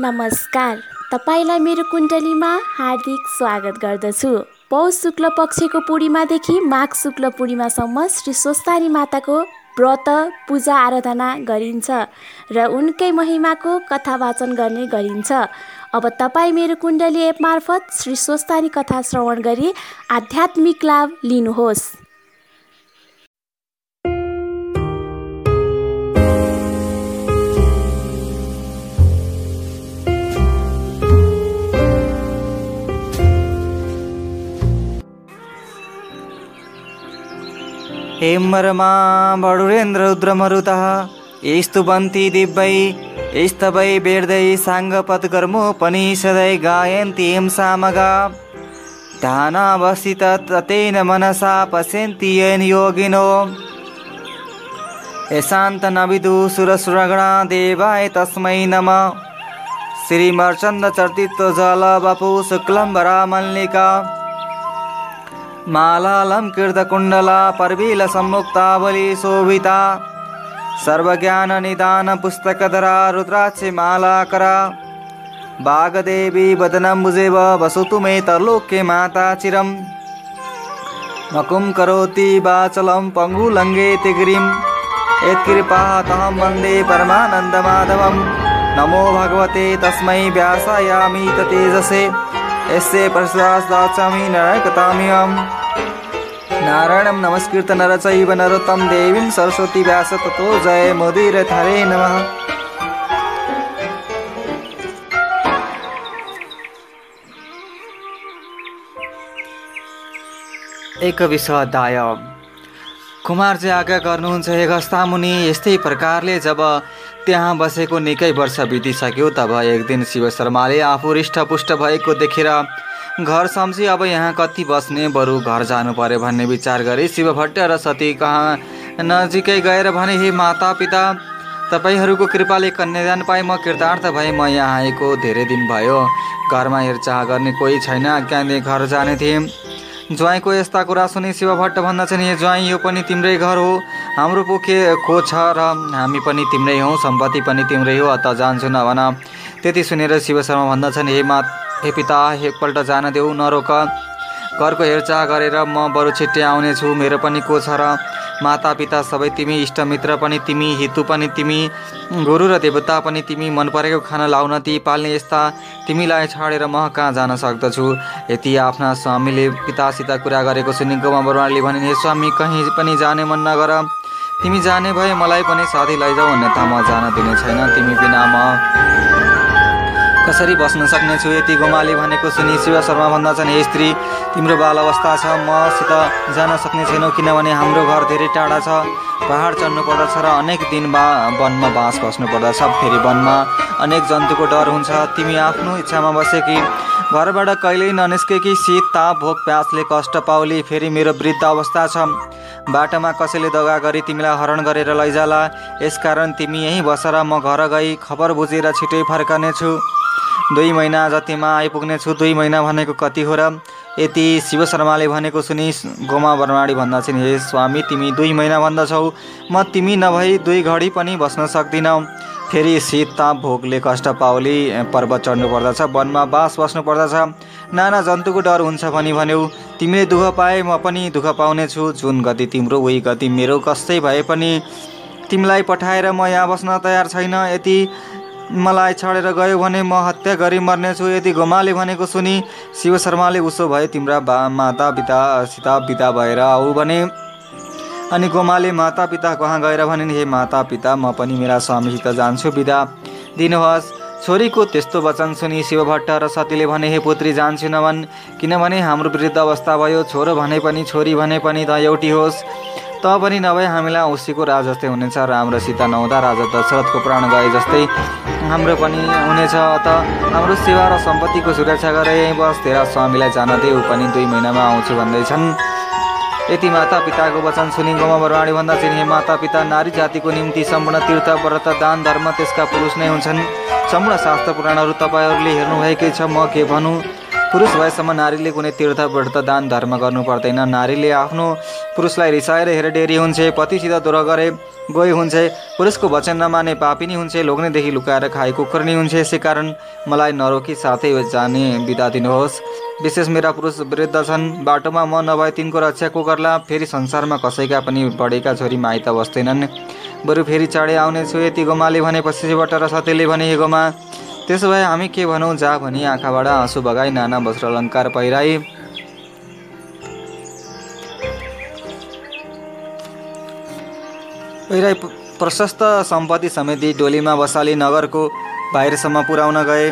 नमस्कार। तपाईँलाई मेरो कुण्डलीमा हार्दिक स्वागत गर्दछु। पौष शुक्ल पक्षको पूर्णिमादेखि माघ शुक्ल पूर्णिमासम्म श्री स्वस्तानी माताको व्रत पूजा आराधना गरिन्छ र उनकै महिमाको कथा वाचन गर्ने गरिन्छ। अब तपाईँ मेरो कुण्डली एप मार्फत श्री स्वस्तानी कथा श्रवण गरी आध्यात्मिक लाभ लिनुहोस्। हेमरमा बडुरेन्द्ररुद्रमरुतः स्तुवन्ति दिव्यै स्तवै वेर्दै साङ्गपत्कर्मोपनिषदै गायन्ति हिं सामगा। ध्यानावसित तेन मनसा पश्यन्ति येन योगिनो। यशान्तनविदु सुरसुरगणा देवाय तस्मै नमः। श्रीमर्चन्दचर्तित्व जल बपु మాలాలంకృతకుండలా పర్వీల సమ్ముక్తావళి శోభిత. సర్వజ్ఞాన నిదాన పుస్తకధర రుద్రాక్షి మాలాకర. భాగదేవి బదనంబుజేవ వసతు మే తలోక్య మాతాచిరం మకుం కరోతి బాచలం పంగులంగే తిగిరిం. యత్కృపాతహం వందే పరమానందమాధవం నమో భగవతే తస్మై వ్యాసాయామి తేజసే. यस्य प्रसादाचामि नरकताम्यहम् नारायणं नमस्कृत नरचैव नरोत्तम देवीं सरस्वती व्यास ततो जय मोदीर हरे नमः। एक विश्वाध्याय कुमार चाहिँ आज्ञा गर्नुहुन्छ हे गस्ता मुनि यस्तै प्रकारले जब त्यहाँ बसेको निकै वर्ष बितिसक्यो तब एक दिन शिव शर्माले आफू हृष्टपुष्ट भएको देखेर घर सम्झी अब यहाँ कति बस्ने बरु घर जानु पर्यो भन्ने विचार गरे शिव भट्ट र सती कहाँ नजिकै गएर भने हे माता पिता तपाईँहरूको कृपाले कन्यादान पाएँ म कृतार्थ भएँ म यहाँ आएको धेरै दिन भयो। घरमा हेरचाह गर्ने कोही छैन आज्ञाले घर जाने थिएँ। ज्वाइँको यस्ता कुरा सुनि शिव भट्ट भन्दछन् हे ज्वाइँ यो पनि तिम्रै घर हो। हाम्रो पो के को छ र हामी पनि तिम्रै हौँ सम्पत्ति पनि तिम्रै हो अत जान्छु नभन त्यति सुनेर शिव शर्मा भन्दछन् हे मा हे पिता एकपल्ट जान देऊ नरोक। घरको हेरचाह गरेर म बरु छिट्टै आउनेछु। मेरो पनि को छ र माता पिता सबै तिमी इष्टमित्र पनि तिमी हितु पनि तिमी गुरु र देवता पनि तिमी मन परेको खाना लाउन ती पाल्ने यस्ता तिमीलाई छाडेर म कहाँ जान सक्दछु? यति आफ्ना स्वामीले पितासित कुरा गरेको सुनि गोमा बरुवाले भने हे स्वामी कहीँ पनि जाने मन नगर। तिमी जाने भए मलाई पनि साथी लैजाऊ अन्यथा म जान दिने छैन। तिमी बिना म कसरी बस्न सक्नेछु? यति गोमाले भनेको सुनि शिव शर्मा भन्दछन् हे स्त्री तिम्रो बाल अवस्था छ। मसित जान सक्ने छैनौ किनभने हाम्रो घर धेरै टाढा छ। पहाड चढ्नु पर्दछ र अनेक दिन बा वनमा बाँस बस्नु पर्दछ फेरि वनमा अनेक जन्तुको डर हुन्छ। तिमी आफ्नो इच्छामा बसे कि घरबाट कहिल्यै ननिस्के कि शीत ताप भोक प्यासले कष्ट पाउली फेरि मेरो वृद्ध अवस्था छ। बाटोमा कसैले दगा गरी तिमीलाई हरण गरेर लैजाला। यसकारण तिमी यहीँ बसेर म घर गई खबर बुझेर छिटै फर्कनेछु। दुई महिना जतिमा आइपुग्ने छु दुई महिना भनेको कति हो र यति शिव शर्माले भनेको सुनि गोमा बर्माडी भन्दछन् हे स्वामी तिमी दुई महिना भन्दछौ। म तिमी नभई दुई घडी पनि बस्न सक्दिनँ। फेरि शीत ताप भोकले कष्ट पाउली पर्वत चढ्नु पर्दछ वनमा बास बस्नु पर्दछ। नाना जन्तुको डर हुन्छ भनी भन्यौ। तिमीले दुःख पाए म पनि दुःख पाउनेछु। जुन गति तिम्रो उही गति मेरो कस्तै भए पनि। तिमीलाई पठाएर म यहाँ बस्न तयार छैन। यति मलाई छाडेर गयो भने म हत्या गरी मर्नेछु। यदि गोमाले भनेको सुनि शिव शर्माले उसो भए तिम्रा बा माता पितासित बिता भएर आऊ भने अनि गोमाले माता पिता कहाँ गएर भने हे माता पिता म पनि मेरा स्वामीसित जान्छु बिदा। दिनुहोस्। छोरीको त्यस्तो वचन सुनि शिव भट्ट र सतीले भने हे पुत्री जान्छु नभन् किनभने हाम्रो वृद्ध अवस्था भयो। छोरो भने पनि छोरी भने पनि त एउटी होस्। त पनि नभए हामीलाई औँसीको राज जस्तै हुनेछ र हाम्रो सीता नहुँदा राजा दशरथको प्राण गए जस्तै हाम्रो पनि हुनेछ। त हाम्रो सेवा र सम्पत्तिको सुरक्षा गरे यहीँ बस तेरा स्वामीलाई जान दे ऊ पनि दुई महिनामा आउँछु भन्दैछन्। यति माता पिताको वचन सुनि गाउँमा बरवाडी भन्दा चिने माता पिता नारी जातिको निम्ति सम्पूर्ण तीर्थ व्रत दान धर्म त्यसका पुरुष नै हुन्छन्। सम्पूर्ण शास्त्र पुराणहरू तपाईँहरूले हेर्नुभएकै छ म के भनौँ? पुरुष भएसम्म नारीले कुनै तीर्थ व्रत दान धर्म गर्नु पर्दैन। नारीले आफ्नो पुरुषलाई रिसाएर हेरे डेरी हुन्छ पतिसित दोहोरो गरे गई हुन्छ पुरुषको वचन नमाने पापिनी हुन्छ लोग्नेदेखि लुकाएर खाए कुकुर्नी हुन्छ यसै कारण मलाई नरोकी साथै जाने बिदा दिनुहोस्। विशेष मेरा पुरुष वृद्ध छन् बाटोमा म नभए तिनको रक्षा को गर्ला फेरि संसारमा कसैका पनि बढेका छोरी माइत बस्दैनन्। बरु फेरि चाँडै आउनेछु यति गोमाले भने पछिबाट र सत्यले भने हे गोमा त्यसो भए हामी के भनौँ जा भनी आँखाबाट आँसु बगाई नाना वस्त्र अलङ्कार पहिराई। पहिराई प्रशस्त सम्पत्ति समेत डोलीमा बसाली नगरको बाहिरसम्म पुर्याउन गए।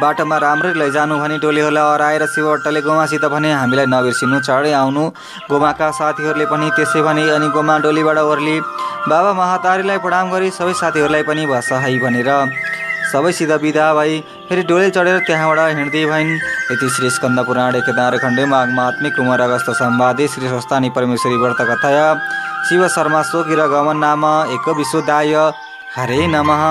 बाटोमा राम्ररी लैजानु भने डोलीहरूलाई हराएर शिवट्टले गोमासित भने हामीलाई नबिर्सिनु चाँडै आउनु। गोमाका साथीहरूले पनि त्यसै भने अनि गोमा डोलीबाट ओर्ली बाबा महातारीलाई प्रणाम गरी सबै साथीहरूलाई पनि बसाई भनेर सबैसित विदा भई। फेरि डोले चढेर त्यहाँबाट हिँड्दै भइन्। यति श्री स्कन्द पुराण एकदार खण्डे माघमा आत्मिक कुमार अगस्त सम्वादे श्री स्वस्तानी परमेश्वरी व्रत कथय। शिव शर्मा सोगिर गमन नाम एक विशुद्धाय हरे नमः।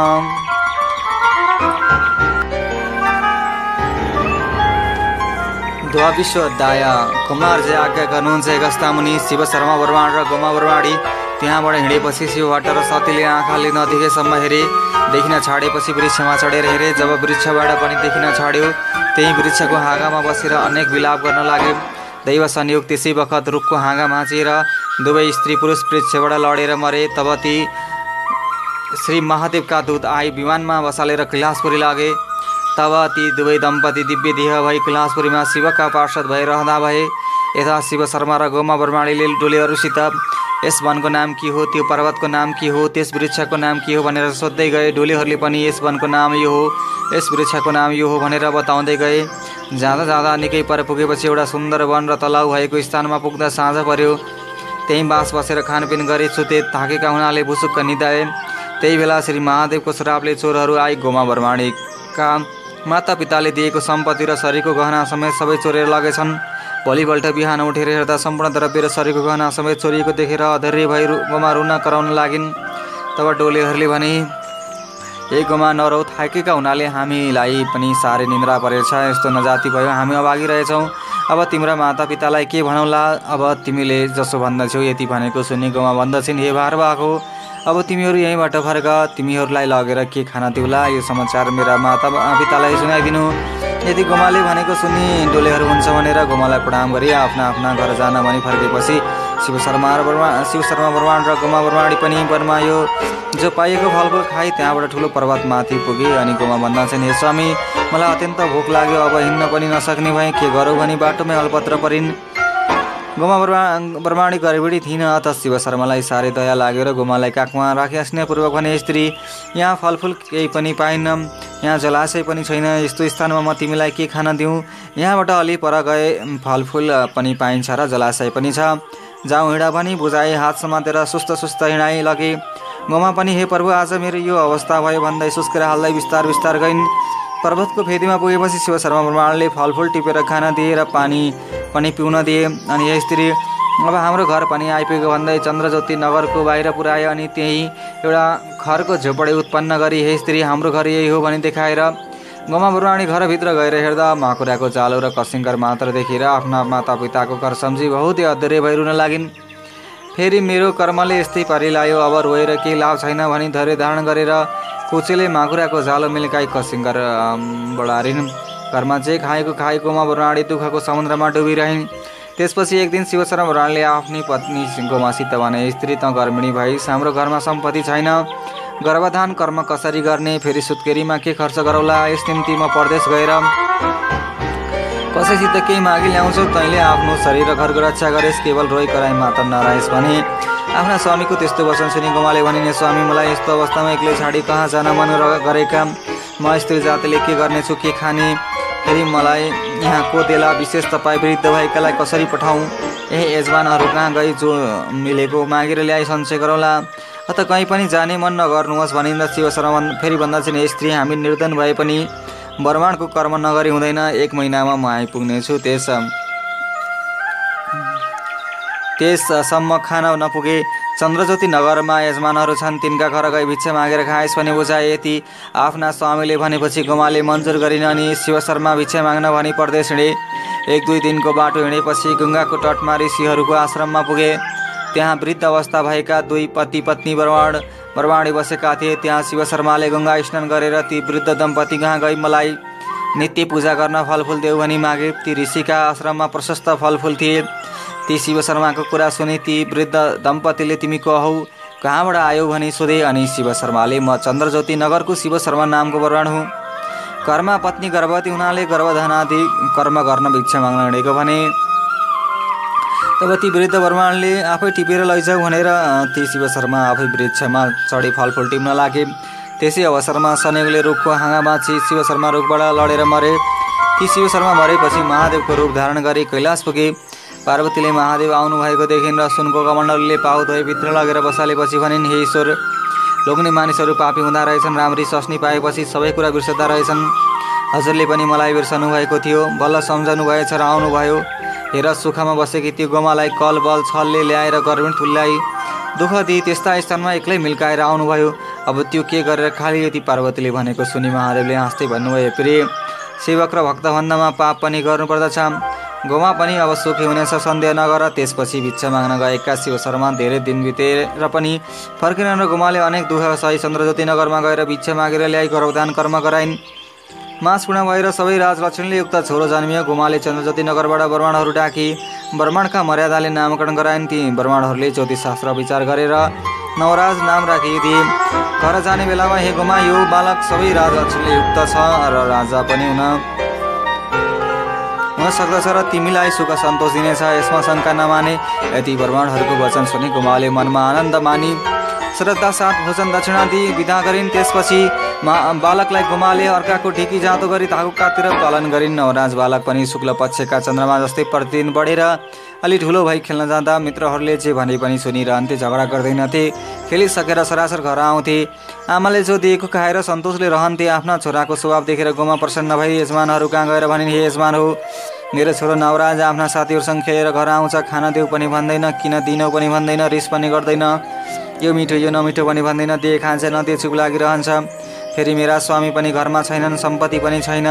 द्वाविश्व दाया कुमार जय आज्ञा गर्नुहुन्छ गस्ता मुनि शिव शर्मा बर्माड र गोमा बर्माडी त्यहाँबाट हिँडेपछि शिवबाट र सतीले आँखाले नदेखेसम्म हेरे देखिन छाडेपछि वृक्षमा चढेर हेरे। जब वृक्षबाट पनि देखिन छाड्यो त्यही वृक्षको हाँगामा बसेर अनेक विलाप गर्न लागे दैव संयोग त्यसै बखत रुखको हाँगा भाँचिएर दुवै स्त्री पुरुष वृक्षबाट लडेर मरे। तब ती श्री महादेवका दूत आई विमानमा बसालेर कैलाशपुरी लागे। तब ती दुवै दम्पति दिव्य देह भई कैलाशपुरीमा शिवका पार्षद भइरहँदा भए। यता शिव शर्मा र गोमा ब्रह्माणीले डोलेहरूसित यस वनको नाम के हो त्यो पर्वतको नाम के हो त्यस वृक्षको नाम के हो भनेर सोध्दै गए। डोलेहरूले पनि यस वनको नाम यो हो यस वृक्षको नाम यो हो भनेर बताउँदै गए। जाँदा जाँदा निकै पर पुगेपछि एउटा सुन्दर वन र तलाउ भएको स्थानमा पुग्दा साँझ पर्यो। त्यहीँ बाँस बसेर खानपिन गरी सुते थाकेका हुनाले भुसुक्क निधाए त्यही बेला श्री महादेवको श्रापले चोरहरू आई गोमा बर्माणीका मातापिताले दिएको सम्पत्ति र शरीरको गहना समेत सबै चोरेर लगेछन्। भोलिपल्ट बिहान उठेर हेर्दा सम्पूर्ण द्रव्य र शरीरको गहना समेत चोरिएको देखेर अधैर्य भई गोमा रुन कराउन लागिन्। तब डोलेहरूले भने ए गोमा नरौ थाकेका हुनाले हामीलाई पनि साह्रै निन्द्रा परेछ यस्तो नजाति भयो हामी अभागी रहेछौँ अब तिम्रा मातापितालाई के भनौँला? अब तिमीले जसो भन्दछौ यति भनेको सुनि गोमा भन्दछिन् हे भार भएको अब तिमीहरू यहीँबाट फर्क। तिमीहरूलाई लगेर के खाना दिउला यो समाचार मेरा माता पितालाई सुनाइदिनु। यदि गोमाले भनेको सुनि डोलेहरू हुन्छ भनेर गोमालाई प्रणाम गरी आफ्ना आफ्ना घर जान भनी फर्केपछि शिव शर्मा र बर्मा शिव शर्मा बर्माण र गोमा बर्माडी पनि बर्मायो। जो पाइएको फलफुल खाई त्यहाँबाट ठुलो पर्वतमाथि पुगे अनि गोमा भन्दछन् हे स्वामी मलाई अत्यन्त भोक लाग्यो अब हिँड्न पनि नसक्ने भएँ के गरौँ भनी बाटोमै अलपत्र परिन्। गोमा बर्मा बर्माणी गरिबडी थिइन अत शिव शर्मालाई साह्रै दया लाग्यो र गोमालाई काखमा राखी स्नेहपूर्वक भने स्त्री यहाँ फलफुल केही पनि पाइनँ यहाँ जलाशय पनि छैन यस्तो स्थानमा म तिमीलाई के खान दिउँ यहाँबाट अलि पर गए फलफुल पनि पाइन्छ र जलाशय पनि छ। जाउँ हिँडा पनि बुझाएँ हात समातेर सुस्त सुस्त हिँडाइ लगे। गोमा पनि हे प्रभु आज मेरो यो अवस्था भयो भन्दै सुस्केर हाल्दै बिस्तार बिस्तार गइन्। पर्वतको फेदीमा पुगेपछि शिव शर्मा ब्रह्माणले फलफुल टिपेर खान दिए र पानी पनि पिउन दिए। अनि यस स्त्री अब हाम्रो घर पनि आइपुग्यो भन्दै चन्द्रज्योति नगरको बाहिर पुऱ्याए अनि त्यही एउटा खरको झोपडी उत्पन्न गरी हे स्त्री हाम्रो घर यही हो भनी देखाएर गोमा बुढाणी घरभित्र गएर हेर्दा माकुराको जालो र कसिङ्गर मात्र देखेर आफ्ना मातापिताको घर सम्झी बहुतै अध्यय भइरुन लागिन्। फेरि मेरो कर्मले यस्तै पारिलायो अब रोएर केही लाभ छैन भनी धैर्य धारण गरेर कुचेले माकुराको जालो मिल्काई कसिङ्गर बढारिन् घरमा जे खाएको खाएकोमा बुढाणी दुःखको समुद्रमा डुबिरहन्। त्यसपछि एक दिन शिवशरण बुढाणले आफ्नी पत्नी गोमासित भने स्त्री त गर्मिणी भइस् हाम्रो घरमा सम्पत्ति छैन। गर्भधान कर्म कसरी गर्ने फेरि सुत्केरीमा के खर्च गरौला यस निम्ति म परदेश गएर कसैसित केही मागी ल्याउँछौ। तैँले आफ्नो शरीर र घरको रक्षा गरेस् केवल रोइ कराई मात्र नरहेस् भने आफ्ना स्वामीको त्यस्तो वचन सुनि गोमाले भनिने स्वामी मलाई यस्तो अवस्थामा एक्लै छाडी कहाँ जान मन गरेका? म स्त्री जातिले के गर्नेछु के खाने? फेरि मलाई यहाँ को देला विशेष तपाईँ वृद्ध भएकालाई कसरी पठाउँ? यही यजमानहरू कहाँ गई जो मिलेको? मागेर ल्याइ सञ्चय गरौँला। अत कहीँ पनि जाने मन नगर्नुहोस् भनिँदा शिव शर्मा फेरि भन्दा चाहिँ स्त्री हामी निर्धन भए पनि ब्रह्माण्डको कर्म नगरी हुँदैन। एक महिनामा म आइपुग्नेछु त्यस त्यससम्म खान नपुगे चन्द्रज्योति नगरमा यजमानहरू छन्। तिनका घर गई भिक्षा मागेर खाएस् भने बुझाए यति। आफ्ना स्वामीले भनेपछि गोमाले मन्जुर गरिन अनि शिव शर्मा भिक्षा माग्न भनी परदेश हिँडे। एक दुई दिनको बाटो हिँडेपछि गङ्गाको तटमा ऋषिहरूको आश्रममा पुगे। त्यहाँ वृद्ध अवस्था भएका दुई पति पत्नी बरवाड बरवाडी बसेका थिए। त्यहाँ शिव शर्माले गङ्गा स्नान गरेर ती वृद्ध दम्पति कहाँ गई मलाई? नित्य पूजा गर्न फलफुल देऊ भनी मागे। ती ऋषिका आश्रममा प्रशस्त फलफुल थिए। ती शिव शर्माको कुरा सुने ती वृद्ध दम्पतिले तिमी को हौ कहाँबाट आयो भनी सोधे अनि शिव शर्माले म चन्द्रज्योति नगरको शिव शर्मा नामको वरण हुँ। घरमा पत्नी गर्भवती हुनाले गर्भधानादि कर्म गर्न भिक्षा माग्न हिँडेको भने तब ती वृद्ध ब्रह्माणले आफै टिपेर लैजाऊ भनेर ती शिव शर्मा आफै वृक्षमा चढी फलफुल टिप्न लागे। त्यसै अवसरमा सनेगले रुखको हाँगा बाँची शिव शर्मा रुखबाट लडेर मरे। ती शिव शर्मा मरेपछि महादेवको रूप धारण गरी कैलाश पुगे। पार्वतीले महादेव आउनुभएको देखिन् र सुनको कमण्डलले पाउ धोइ भित्र लगेर बसालेपछि भनिन् हे ईश्वर लोग्ने मानिसहरू पापी हुँदा रहेछन् राम्री सस्नी पाएपछि सबै कुरा बिर्सदा रहेछन्। हजुरले पनि मलाई बिर्सनु भएको थियो बल्ल सम्झनु भएछ र आउनुभयो हेर सुखमा बसेकी त्यो गोमालाई कल बल छलले ल्याएर गर्भिण तुल्याई दुःख दिई त्यस्ता स्थानमा एक्लै मिल्काएर आउनुभयो। अब त्यो के गरेर खालि यति पार्वतीले भनेको सुनि महादेवले हाँस्दै भन्नुभयो प्रिय सेवक र भक्तभन्दामा पाप पनि गर्नुपर्दछ। गोमा पनि अब सुखी हुनेछ सन्देह नगर त्यसपछि भिक्षा माग्न गएका शिव शर्मा धेरै दिन बितेर पनि फर्किन गोमाले अनेक दुःख सही चन्द्रज्योति नगरमा गएर भिक्षा मागेर ल्याई गरौदान कर्म गराइन्। मास पूर्ण भएर सबै राजलक्ष्मीले युक्त छोरो जन्मियो। गोमाले चन्द्रज्योति नगरबाट ब्रह्माणहरू डाकी ब्रह्माणका मर्यादाले नामकरण गराइन्। ती ब्रह्माणहरूले ज्योतिषशास्त्र विचार गरेर नवराज नाम राखेकी थिए घर जाने बेलामा हे गोमा यो बालक सबै राजलक्ष्मीले युक्त छ र राजा पनि हुन हुन सक्दछ र तिमीलाई सुख सन्तोष दिनेछ। यसमा शङ्का नमाने। यति ब्रह्माण्डहरूको वचन सुनि गुमाले मनमा आनन्द मानी। श्रद्धा साथ भोजन दक्षिणा दिई विदा गरिन्। त्यसपछि मा बालकलाई गुमाले अर्काको ढिकी जाँतो गरी ताकुकातिर पालन गरिन्। नवराज बालक पनि शुक्ल पक्षका चन्द्रमा जस्तै प्रतिदिन बढेर अलि ठुलो भई खेल्न जाँदा मित्रहरूले जे भने पनि सुनिरहन्थे झगडा गर्दैनथे। खेलिसकेर सरासर घर आउँथे। आमाले जो दिएको खाएर सन्तोषले रहन्थे आफ्ना छोराको स्वभाव देखेर गोमा प्रसन्न भई यजमानहरू कहाँ गएर भनिन् हे यजमान हो? मेरो छोरो नवराज आफ्ना साथीहरूसँग खेलेर घर आउँछ खाना देऊ पनि भन्दैन किन दिनौ पनि भन्दैन रिस पनि गर्दैन। यो मिठो यो नमिठो पनि भन्दैन। दिए खान्छ न त्यो चुप लागिरहन्छ फेरि मेरा स्वामी पनि घरमा छैनन् सम्पत्ति पनि छैन।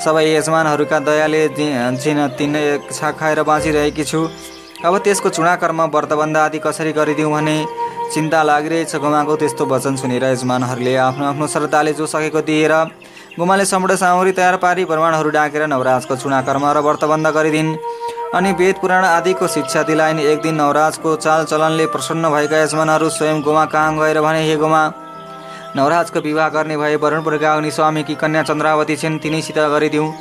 सबै यजमानहरूका दयाले जिन तिनै खाएर बाँचिरहेकी छु। अब त्यसको चुनाकर्म व्रतबन्ध आदि कसरी गरिदिउँ भने? चिन्ता लागिरहेछ गुमाको त्यस्तो वचन सुनेर यजमानहरूले आफ्नो आफ्नो श्रद्धाले जो सकेको दिएर गुमाले सम्पूर्ण सामग्री तयार पारी प्रमाणहरू डाकेर नवराजको चुनाकर्म र व्रतबन्ध गरिदिन्। अनि वेद पुराण आदिको शिक्षा दिलाइन्। एक दिन नवराजको चालचलनले प्रसन्न भएका यजमानहरू स्वयं गोमा कहाँ गएर भने हे गोमा नवराजको विवाह गर्ने भए वरुणपुरका अग्नि स्वामीकी कन्या चन्द्रावती छिन् तिनीसित गरिदिउँ।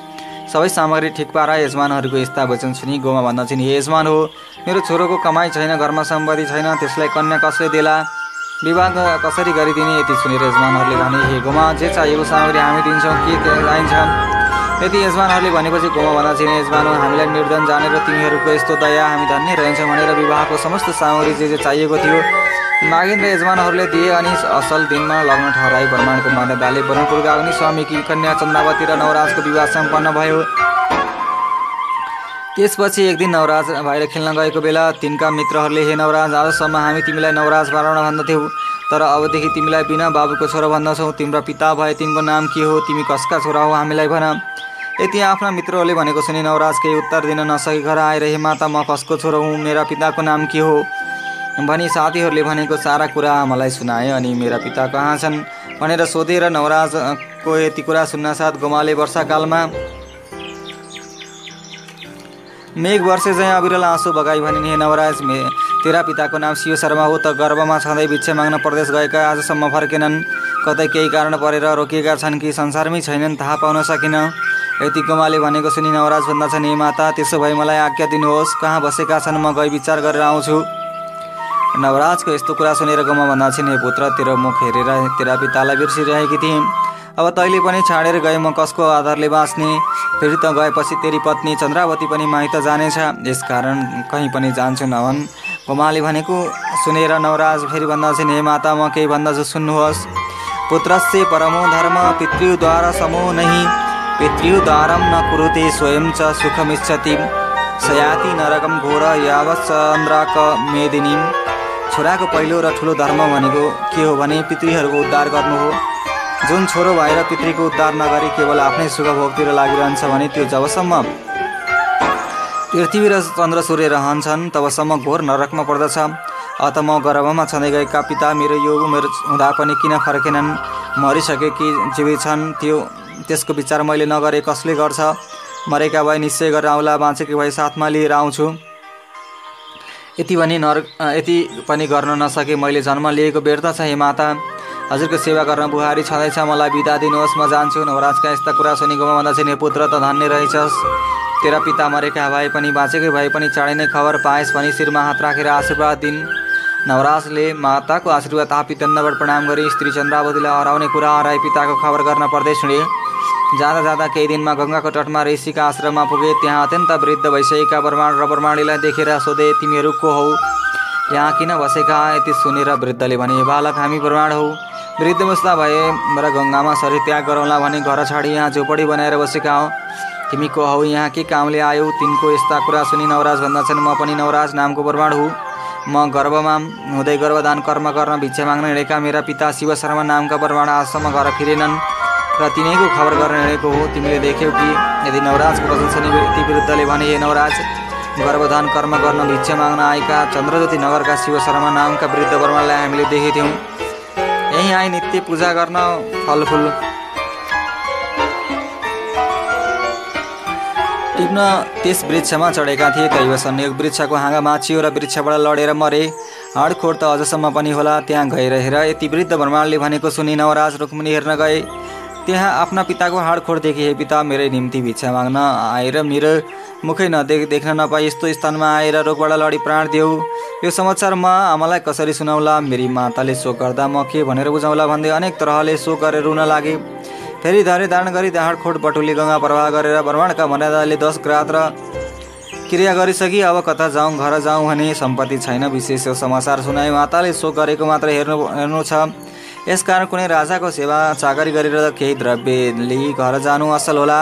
सबै सामग्री ठिक पारा यजमानहरूको यस्ता वचन सुनि गोमा भन्दछन् हे यजमान हो मेरो छोरोको कमाइ छैन घरमा सम्पत्ति छैन त्यसलाई कन्या कसले देला? विवाह कसरी गरिदिने? यति सुनेर यजमानहरूले भने हे गोमा जे चाहिएको सामग्री हामी दिन्छौँ के चाहिन्छ यति यजमानहरूले भनेपछि गोमा भन्दछन् यजमान हो हामीलाई निर्धन जानेर तिमीहरूको यस्तो दया हामी धन्य रहन्छौँ भनेर विवाहको समस्त सामग्री जे जे चाहिएको थियो। मागिन र यजमानहरूले दिए अनि असल दिनमा लग्न ठहराई ब्रह्माण्डको मर्यादाले ब्रह्मपुरका अग्नि स्वामीकी कन्या चन्द्रावती र नवराजको विवाह सम्पन्न भयो। त्यसपछि एक दिन नवराज बाहिर खेल्न गएको बेला तिनका मित्रहरूले हे नवराज आजसम्म हामी तिमीलाई नवराज बनाउन भन्दथ्यौँ तर अबदेखि तिमीलाई बिना बाबुको छोरो भन्दछौँ। तिम्रो पिता भए तिनको नाम के हो? तिमी कसका छोरा हो हामीलाई भन। यति आफ्ना मित्रहरूले भनेको सुनि नवराज केही उत्तर दिन नसकी घर आएर हे माता म कसको छोरो हुँ मेरा पिताको नाम के हो? भनी साथीहरूले भनेको सारा कुरा मलाई सुनाए अनि मेरा पिता कहाँ छन् भनेर सोधेर नवराजको यति कुरा सुन्नासाथ गोमाले वर्षाकालमा मेघ वर्षे चाहिँ अविरल आँसु बगाई हे नवराज मे तेरा पिताको नाम शिव शर्मा हो त गर्भमा छँदै भिक्षा माग्न प्रदेश गएका आजसम्म फर्केनन्। कतै केही कारण परेर रोकिएका छन् कि संसारमै छैनन् थाहा पाउन सकिन। यति गोमाले भनेको सुनि नवराज भन्दछन् हे माता त्यसो भए मलाई आज्ञा दिनुहोस् कहाँ बसेका छन् म गई विचार गरेर आउँछु नवराजको यस्तो कुरा सुनेर गोमा भन्दछन् हे पुत्र तेरो मुख हेरेर तेरा पितालाई बिर्सिरहेकी थिएँ अब तैँले पनि छाडेर गए म कसको आधारले बाँच्ने? फेरि त गएपछि तेरी पत्नी चन्द्रावती पनि माइत जानेछ। यसकारण कहीँ पनि जान्छु नभन् गोमाले भनेको सुनेर नवराज फेरि भन्दछन् हे माता म केही भन्दछु सुन्नुहोस्। पुत्रस्य परमो धर्म पितृद्वारा समो नहि पितृद्वारं न कुरुते स्वयं च सुखमिच्छति। सयाति नरकं घोर यावत् चन्द्राक मेदिनीं छोराको पहिलो र ठुलो धर्म भनेको के हो भने पितृहरूको उद्धार गर्नु हो। जुन छोरो भएर पितृको उद्धार नगरी केवल आफ्नै सुखभोगतिर लागिरहन्छ भने त्यो जबसम्म पृथ्वी र चन्द्र सूर्य रहन्छन् तबसम्म घोर नरकमा पर्दछ। अत म गर्भमा छँदै गएका पिता मेरो यो उमेर हुँदा पनि किन फर्केनन्? मरिसके कि जीवित छन्? त्यो त्यसको विचार मैले नगरे कसले गर्छ? मरेका भए निश्चय गरेर आउला बाँचेको भए साथमा लिएर आउँछु। यति पनि नर यति पनि गर्न नसके मैले जन्म लिएको व्यर्थ छ हे माता। हजुरको सेवा गर्न बुहारी छँदैछ मलाई बिदा दिनुहोस् म जान्छु। नवराजका यस्ता कुरा सुनेकोमा भन्दा चाहिँ पुत्र त धन्य रहेछस्। तेरा पिता मरेका भए पनि बाँचेकै भए पनि चाँडै नै खबर पाएस् भनी शिरमा हात राखेर आशीर्वाद दिन्। नवराजले माताको आशीर्वाद आपी दण्डबाट प्रणाम गरी स्त्री चन्द्रावतीलाई हराउने कुरा हराई पिताको खबर गर्न पर्दै सुने जाँदा जाँदा केही दिनमा गङ्गाको तटमा ऋषिका आश्रममा पुगे त्यहाँ अत्यन्त वृद्ध भइसकेका ब्रह्माण र ब्रह्माणीलाई देखेर सोधे तिमीहरू को हौ? यहाँ किन बसेका? यति सुनेर वृद्धले भने बालक हामी ब्रह्माण हौ। वृद्ध बस्दा भए र गङ्गामा शरीर त्याग गरौँला भने घर छाडी यहाँ झोपडी बनाएर बसेका हौ। तिमी को हौ? यहाँ के कामले आयौ? तिनको यस्ता कुरा सुनि नवराज भन्दछन् म पनि नवराज नामको ब्रह्माण हुँ। म गर्भमा हुँदै गर्भदान कर्म गर्न भिक्षा माग्न हिँडेका मेरा पिता शिव शर्मा नामका ब्रह्माण आश्रममा घर फिरेनन् र तिनैको खबर गर्न हिँडेको हो। तिमीले देख्यौ कि यदि नवराजको वचन सुनि ती विरुद्धले भने हे नवराज गर्भधान कर्म गर्न भिक्षा माग्न आएका चन्द्रज्योति नगरका शिव शर्मा नामका वृद्ध ब्रह्मालाई हामीले देखेथ्यौँ यहीँ आए नित्य पूजा गर्न फलफुल टिप्न त्यस वृक्षमा चढेका थिए दैव संयोग वृक्षको हाँगा माचियो र वृक्षबाट लडेर मरे। हाडखोड त अझसम्म पनि होला त्यहाँ गएर हेर। यति वृद्ध ब्रह्माणले भनेको सुनि नवराज रुक्मिनी हेर्न गए। त्यहाँ आफ्ना पिताको हाडखोड देखे हे पिता मेरै निम्ति भिक्षा माग्न आएर मेरो। मुखै नदेख देख्न नपाए यस्तो स्थानमा आएर रोगबाट लडी प्राण देऊ। यो समाचार म आमालाई कसरी सुनाउला? मेरी माताले शोक गर्दा म के भनेर बुझाउला भन्दै अनेक तरहले शोक गरेर रुन लागे। फेरि धरे धारण गरी खोट बटुली गङ्गा प्रवाह गरेर ब्रह्माण्डका मर्यादाले दस ग्रात र। क्रिया गरिसकी अब कता जाउँ घर जाउँ भने सम्पत्ति छैन विशेष समाचार सुनाए माताले शोक गरेको मात्र हेर्नु हेर्नु छ। यसकारण कुनै राजाको सेवा चाकरी गरेर केही द्रव्य लिई घर जानु असल होला।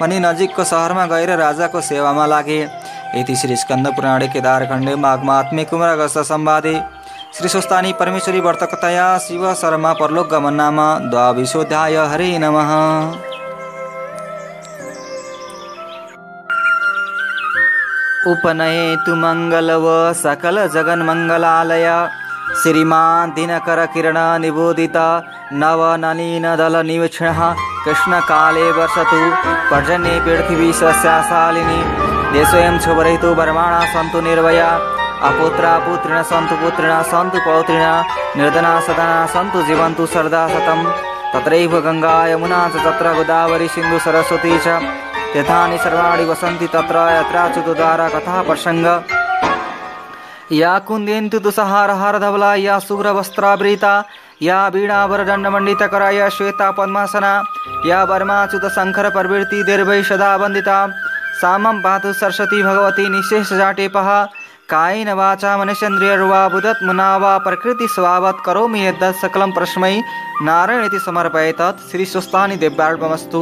भने नजिकको सहरमा गएर राजाको सेवामा लागे। यति श्री स्कन्द पुराणे केदारखण्डे माघमा आत्मिक कुमरागस्त सम्वादे श्रीस्वस्तानी परमेश्वरी वर्तकतया शिव शर्मा परलोकगमन नाम द्वाविशोध्याय, हरे नमः। उपनये तु मङ्गलव सकलजगन्मङ्गलालय श्रीमान् दिनकरकिरणनिबोधित नवनलीनदलनिवीक्षणः कृष्णकाले वर्षतु, पर्जन्ये पृथिवी सस्याशालिनी देशोऽयं शुभरहितो वर्माणा सन्तु निर्वया। अपुत्रा, पुत्रिण सन्तु पुत्रिण सन्तु, पौत्रिण, निर्धना सदना सन्तु, जीवन्तु, सरदा शतं तत्रैव गङ्गा, यमुना च, तत्र गोदावरी, सिन्धु, सरस्वती च। सर्वाणि वसन्ति तत्र कथा प्रसङ्ग। या कुन्देन्तु तुषहारहार धवला या शुभ्रवस्त्रावृता या वीणावरदण्डमण्डितकरा या श्वेता पद्मासना, या वर्माच्युत शङ्कर प्रवृत्ति दीर्घै सदा वन्दिता। सामं पातु सरस्वती भगवती निशेष जाटेपः कायेन वाचा मनुष्यन्द्रियर्वा बुधत्मना वा प्रकृतिस्वभावत् करोमि यद् सकलं प्रश्मै नारायण इति समर्पये तत् श्रीस्वस्थानि दिव्यार्पमस्तु